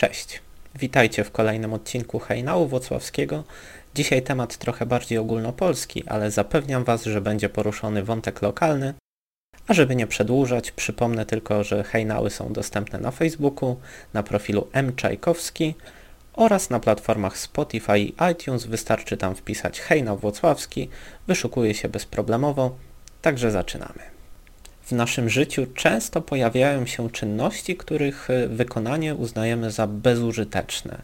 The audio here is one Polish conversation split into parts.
Cześć, witajcie w kolejnym odcinku Hejnału Włocławskiego. Dzisiaj temat trochę bardziej ogólnopolski, ale zapewniam Was, że będzie poruszony wątek lokalny. A żeby nie przedłużać, przypomnę tylko, że hejnały są dostępne na Facebooku, na profilu M. Czajkowski oraz na platformach Spotify i iTunes. Wystarczy tam wpisać hejnał włocławski, wyszukuje się bezproblemowo, także zaczynamy. W naszym życiu często pojawiają się czynności, których e, wykonanie uznajemy za bezużyteczne.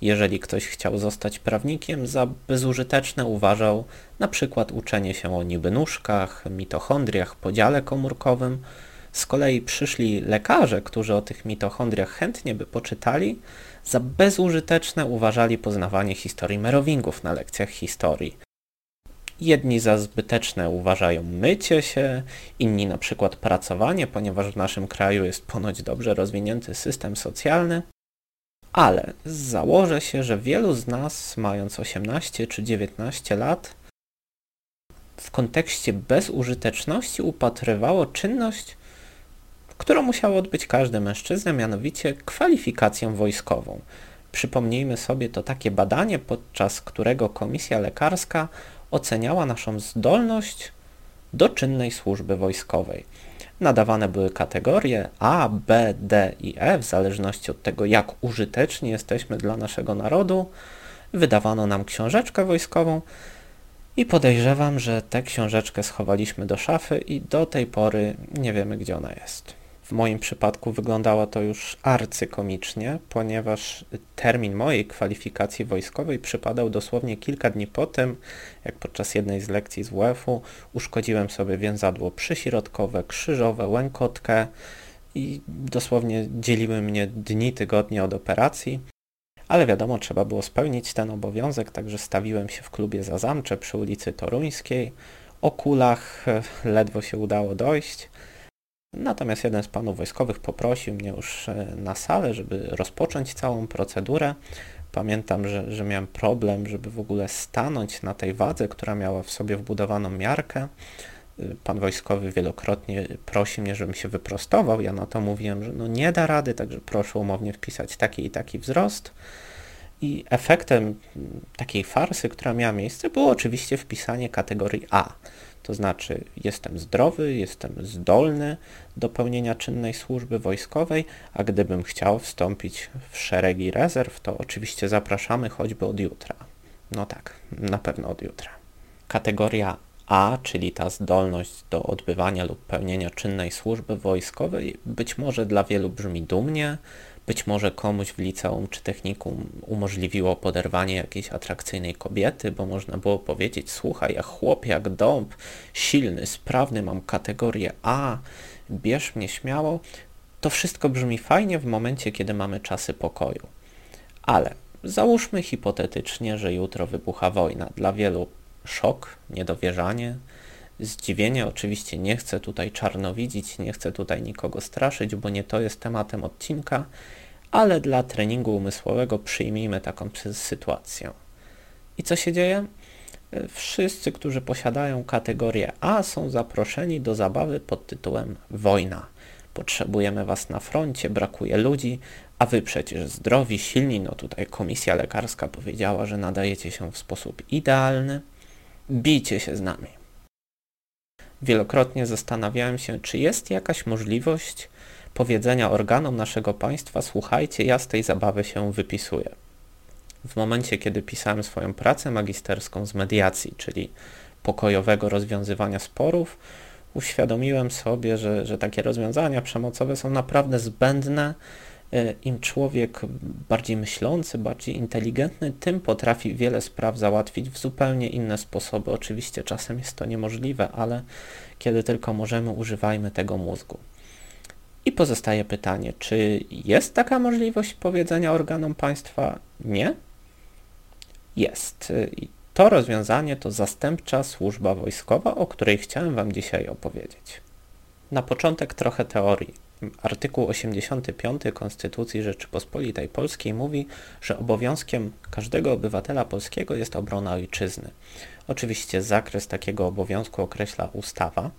Jeżeli ktoś chciał zostać prawnikiem, za bezużyteczne uważał na przykład uczenie się o niby nóżkach, mitochondriach, podziale komórkowym. Z kolei przyszli lekarze, którzy o tych mitochondriach chętnie by poczytali, za bezużyteczne uważali poznawanie historii merowingów na lekcjach historii. Jedni za zbyteczne uważają mycie się, inni na przykład pracowanie, ponieważ w naszym kraju jest ponoć dobrze rozwinięty system socjalny. Ale założę się, że wielu z nas, mając 18 czy 19 lat, w kontekście bezużyteczności upatrywało czynność, którą musiał odbyć każdy mężczyzna, mianowicie kwalifikację wojskową. Przypomnijmy sobie to takie badanie, podczas którego komisja lekarska oceniała naszą zdolność do czynnej służby wojskowej. Nadawane były kategorie A, B, D i E w zależności od tego, jak użyteczni jesteśmy dla naszego narodu. Wydawano nam książeczkę wojskową i podejrzewam, że tę książeczkę schowaliśmy do szafy i do tej pory nie wiemy, gdzie ona jest. W moim przypadku wyglądało to już arcykomicznie, ponieważ termin mojej kwalifikacji wojskowej przypadał dosłownie kilka dni po tym, jak podczas jednej z lekcji z WF-u uszkodziłem sobie więzadło przyśrodkowe, krzyżowe, łękotkę i dosłownie dzieliły mnie dni, tygodnie od operacji. Ale wiadomo, trzeba było spełnić ten obowiązek, także stawiłem się w klubie Zazamcze przy ulicy Toruńskiej. O kulach ledwo się udało dojść. Natomiast jeden z panów wojskowych poprosił mnie już e, na salę, żeby rozpocząć całą procedurę. Pamiętam, że, że miałem problem, żeby w ogóle stanąć na tej wadze, która miała w sobie wbudowaną miarkę. E, pan wojskowy wielokrotnie prosi mnie, żebym się wyprostował. Ja na to mówiłem, że no nie da rady, także proszę umownie wpisać taki i taki wzrost. I efektem takiej farsy, która miała miejsce, było oczywiście wpisanie kategorii A. To znaczy jestem zdrowy, jestem zdolny do pełnienia czynnej służby wojskowej, a gdybym chciał wstąpić w szeregi rezerw, to oczywiście zapraszamy choćby od jutra. No tak, na pewno od jutra. Kategoria A, czyli ta zdolność do odbywania lub pełnienia czynnej służby wojskowej, być może dla wielu brzmi dumnie, być może komuś w liceum czy technikum umożliwiło poderwanie jakiejś atrakcyjnej kobiety, bo można było powiedzieć, słuchaj, jak chłop, jak dąb, silny, sprawny, mam kategorię A, bierz mnie śmiało. To wszystko brzmi fajnie w momencie, kiedy mamy czasy pokoju. Ale załóżmy hipotetycznie, że jutro wybucha wojna. Dla wielu szok, niedowierzanie, zdziwienie. Oczywiście nie chcę tutaj czarnowidzić, nie chcę tutaj nikogo straszyć, bo nie to jest tematem odcinka, ale dla treningu umysłowego przyjmijmy taką sytuację. I co się dzieje? Wszyscy, którzy posiadają kategorię A są zaproszeni do zabawy pod tytułem Wojna. Potrzebujemy Was na froncie, brakuje ludzi, a Wy przecież zdrowi, silni, no tutaj komisja lekarska powiedziała, że nadajecie się w sposób idealny. Bijcie się z nami. Wielokrotnie zastanawiałem się, czy jest jakaś możliwość powiedzenia organom naszego państwa, słuchajcie, ja z tej zabawy się wypisuję. W momencie, kiedy pisałem swoją pracę magisterską z mediacji, czyli pokojowego rozwiązywania sporów, uświadomiłem sobie, że, że takie rozwiązania przemocowe są naprawdę zbędne. E, Im człowiek bardziej myślący, bardziej inteligentny, tym potrafi wiele spraw załatwić w zupełnie inne sposoby. Oczywiście czasem jest to niemożliwe, ale kiedy tylko możemy, używajmy tego mózgu. I pozostaje pytanie, czy jest taka możliwość powiedzenia organom państwa nie? Jest. I to rozwiązanie to zastępcza służba wojskowa, o której chciałem Wam dzisiaj opowiedzieć. Na początek trochę teorii. Artykuł 85 Konstytucji Rzeczypospolitej Polskiej mówi, że obowiązkiem każdego obywatela polskiego jest obrona ojczyzny. Oczywiście zakres takiego obowiązku określa ustawa,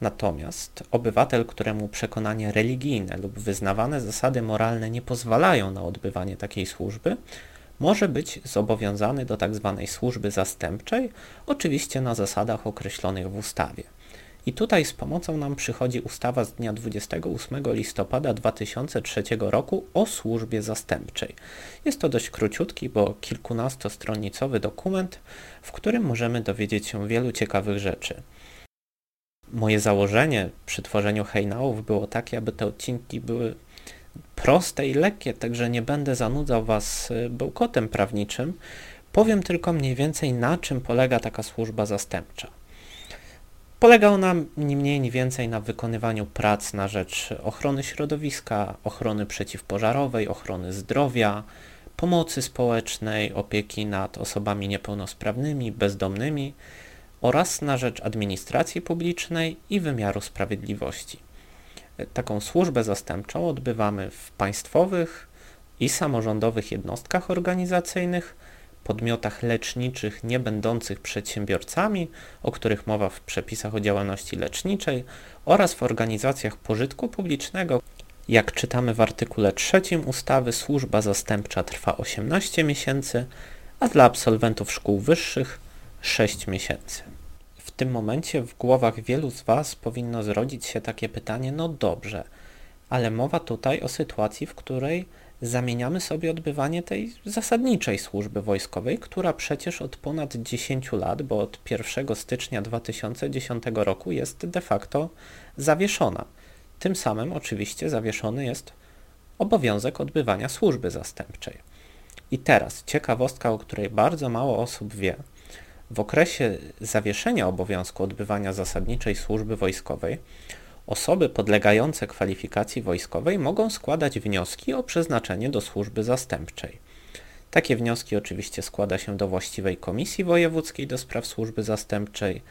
Natomiast obywatel, któremu przekonania religijne lub wyznawane zasady moralne nie pozwalają na odbywanie takiej służby, może być zobowiązany do tzw. Tak służby zastępczej, oczywiście na zasadach określonych w ustawie. I tutaj z pomocą nam przychodzi ustawa z dnia 28 listopada 2003 roku o służbie zastępczej. Jest to dość króciutki, bo kilkunastostronicowy dokument, w którym możemy dowiedzieć się wielu ciekawych rzeczy. Moje założenie przy tworzeniu hejnałów było takie, aby te odcinki były proste i lekkie, także nie będę zanudzał Was y, bełkotem prawniczym. Powiem tylko mniej więcej na czym polega taka służba zastępcza. Polega ona ni mniej, ni więcej na wykonywaniu prac na rzecz ochrony środowiska, ochrony przeciwpożarowej, ochrony zdrowia, pomocy społecznej, opieki nad osobami niepełnosprawnymi, bezdomnymi oraz na rzecz administracji publicznej i wymiaru sprawiedliwości. Taką służbę zastępczą odbywamy w państwowych i samorządowych jednostkach organizacyjnych, podmiotach leczniczych nie będących przedsiębiorcami, o których mowa w przepisach o działalności leczniczej oraz w organizacjach pożytku publicznego. Jak czytamy w artykule 3 ustawy, służba zastępcza trwa 18 miesięcy, a dla absolwentów szkół wyższych 6 miesięcy. W tym momencie w głowach wielu z Was powinno zrodzić się takie pytanie, no dobrze, ale mowa tutaj o sytuacji, w której zamieniamy sobie odbywanie tej zasadniczej służby wojskowej, która przecież od ponad 10 lat, bo od 1 stycznia 2010 roku jest de facto zawieszona. Tym samym oczywiście zawieszony jest obowiązek odbywania służby zastępczej. I teraz ciekawostka, o której bardzo mało osób wie. W okresie zawieszenia obowiązku odbywania zasadniczej służby wojskowej Osoby podlegające kwalifikacji wojskowej mogą składać wnioski o przeznaczenie do służby zastępczej. Takie wnioski oczywiście składa się do właściwej komisji wojewódzkiej do spraw służby zastępczej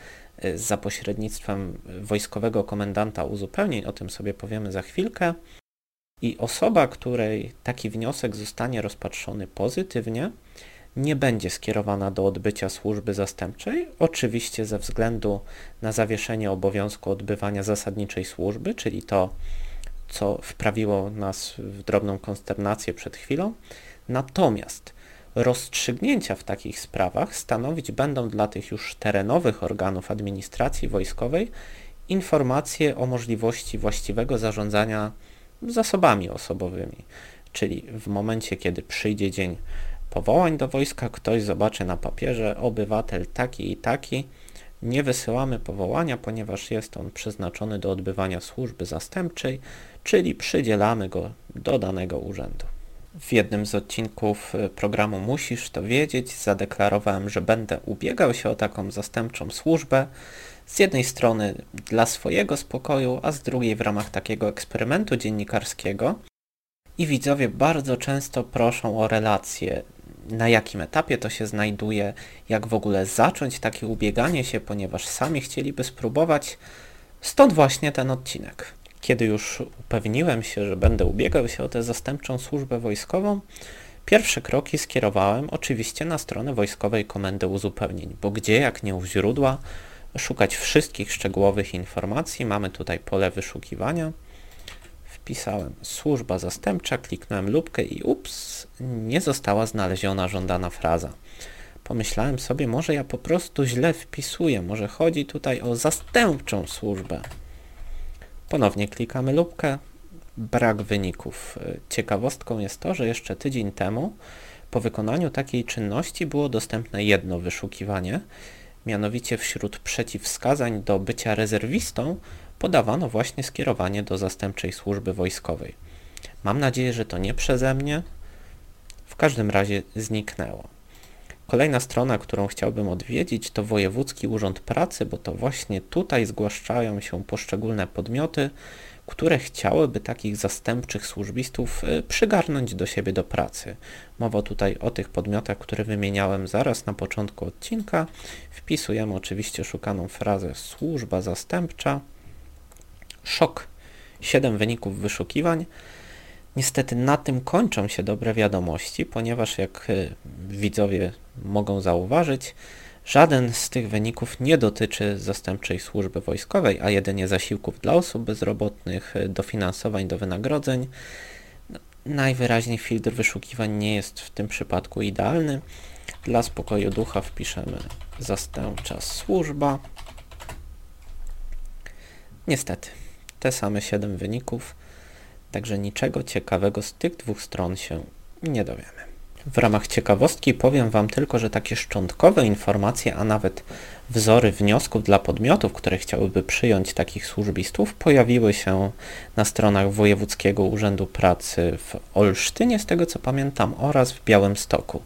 za pośrednictwem wojskowego komendanta uzupełnień, o tym sobie powiemy za chwilkę. I osoba, której taki wniosek zostanie rozpatrzony pozytywnie, nie będzie skierowana do odbycia służby zastępczej, oczywiście ze względu na zawieszenie obowiązku odbywania zasadniczej służby, czyli to, co wprawiło nas w drobną konsternację przed chwilą. Natomiast rozstrzygnięcia w takich sprawach stanowić będą dla tych już terenowych organów administracji wojskowej informacje o możliwości właściwego zarządzania zasobami osobowymi. Czyli w momencie, kiedy przyjdzie dzień powołań do wojska ktoś zobaczy na papierze obywatel taki i taki, nie wysyłamy powołania, ponieważ jest on przeznaczony do odbywania służby zastępczej, czyli przydzielamy go do danego urzędu. W jednym z odcinków e, programu Musisz to wiedzieć zadeklarowałem, że będę ubiegał się o taką zastępczą służbę. Z jednej strony dla swojego spokoju, a z drugiej w ramach takiego eksperymentu dziennikarskiego. I widzowie bardzo często proszą o relacje na jakim etapie to się znajduje, jak w ogóle zacząć takie ubieganie się, ponieważ sami chcieliby spróbować. Stąd właśnie ten odcinek. Kiedy już upewniłem się, że będę ubiegał się o tę zastępczą służbę wojskową, pierwsze kroki skierowałem oczywiście na stronę Wojskowej Komendy Uzupełnień, bo gdzie jak nie u źródła szukać wszystkich szczegółowych informacji, mamy tutaj pole wyszukiwania wpisałem służba zastępcza, kliknąłem lubkę i ups, nie została znaleziona żądana fraza. Pomyślałem sobie, może ja po prostu źle wpisuję, może chodzi tutaj o zastępczą służbę. Ponownie klikamy lubkę, brak wyników. Ciekawostką jest to, że jeszcze tydzień temu po wykonaniu takiej czynności było dostępne jedno wyszukiwanie, mianowicie wśród przeciwwskazań do bycia rezerwistą podawano właśnie skierowanie do zastępczej służby wojskowej. Mam nadzieję, że to nie przeze mnie. W każdym razie zniknęło. Kolejna strona, którą chciałbym odwiedzić, to Wojewódzki Urząd Pracy, bo to właśnie tutaj zgłaszają się poszczególne podmioty, które chciałyby takich zastępczych służbistów y, przygarnąć do siebie do pracy. Mowa tutaj o tych podmiotach, które wymieniałem zaraz na początku odcinka. Wpisujemy oczywiście szukaną frazę służba zastępcza szok. 7 wyników wyszukiwań. Niestety na tym kończą się dobre wiadomości, ponieważ jak y, widzowie mogą zauważyć, Żaden z tych wyników nie dotyczy zastępczej służby wojskowej, a jedynie zasiłków dla osób bezrobotnych, dofinansowań do wynagrodzeń. No, najwyraźniej filtr wyszukiwań nie jest w tym przypadku idealny. Dla spokoju ducha wpiszemy zastępcza służba. Niestety, te same 7 wyników, także niczego ciekawego z tych dwóch stron się nie dowiemy. W ramach ciekawostki powiem Wam tylko, że takie szczątkowe informacje, a nawet wzory wniosków dla podmiotów, które chciałyby przyjąć takich służbistów, pojawiły się na stronach Wojewódzkiego Urzędu Pracy w Olsztynie, z tego co pamiętam, oraz w Białymstoku.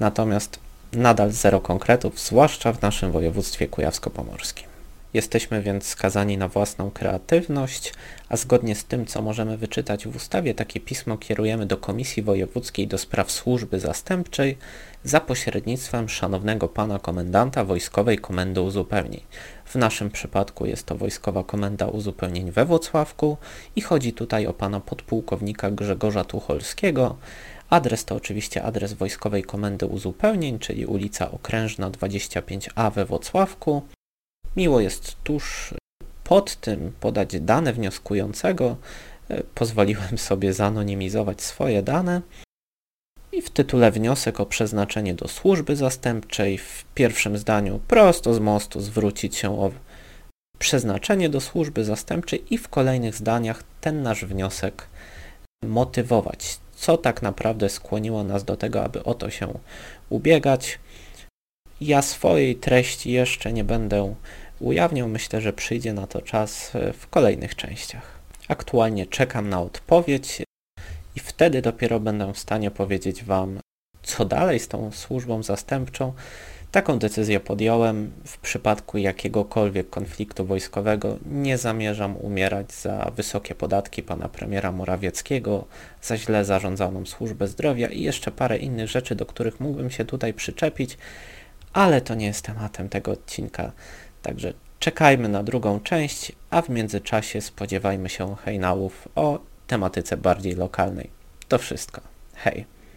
Natomiast nadal zero konkretów, zwłaszcza w naszym województwie kujawsko-pomorskim. Jesteśmy więc skazani na własną kreatywność, a zgodnie z tym, co możemy wyczytać w ustawie, takie pismo kierujemy do Komisji Wojewódzkiej do Spraw Służby Zastępczej za pośrednictwem szanownego pana komendanta Wojskowej Komendy Uzupełnień. W naszym przypadku jest to Wojskowa Komenda Uzupełnień we Włocławku i chodzi tutaj o pana podpułkownika Grzegorza Tucholskiego. Adres to oczywiście adres Wojskowej Komendy Uzupełnień, czyli ulica Okrężna 25A we Włocławku. Miło jest tuż pod tym podać dane wnioskującego. Pozwoliłem sobie zanonimizować swoje dane. I w tytule wniosek o przeznaczenie do służby zastępczej w pierwszym zdaniu prosto z mostu zwrócić się o przeznaczenie do służby zastępczej i w kolejnych zdaniach ten nasz wniosek motywować. Co tak naprawdę skłoniło nas do tego, aby o to się ubiegać. Ja swojej treści jeszcze nie będę ujawniał. Myślę, że przyjdzie na to czas e, w kolejnych częściach. Aktualnie czekam na odpowiedź i wtedy dopiero będę w stanie powiedzieć Wam, co dalej z tą służbą zastępczą. Taką decyzję podjąłem. W przypadku jakiegokolwiek konfliktu wojskowego nie zamierzam umierać za wysokie podatki pana premiera Morawieckiego, za źle zarządzaną służbę zdrowia i jeszcze parę innych rzeczy, do których mógłbym się tutaj przyczepić, ale to nie jest tematem tego odcinka. Także czekajmy na drugą część, a w międzyczasie spodziewajmy się hejnałów o tematyce bardziej lokalnej. To wszystko. Hej!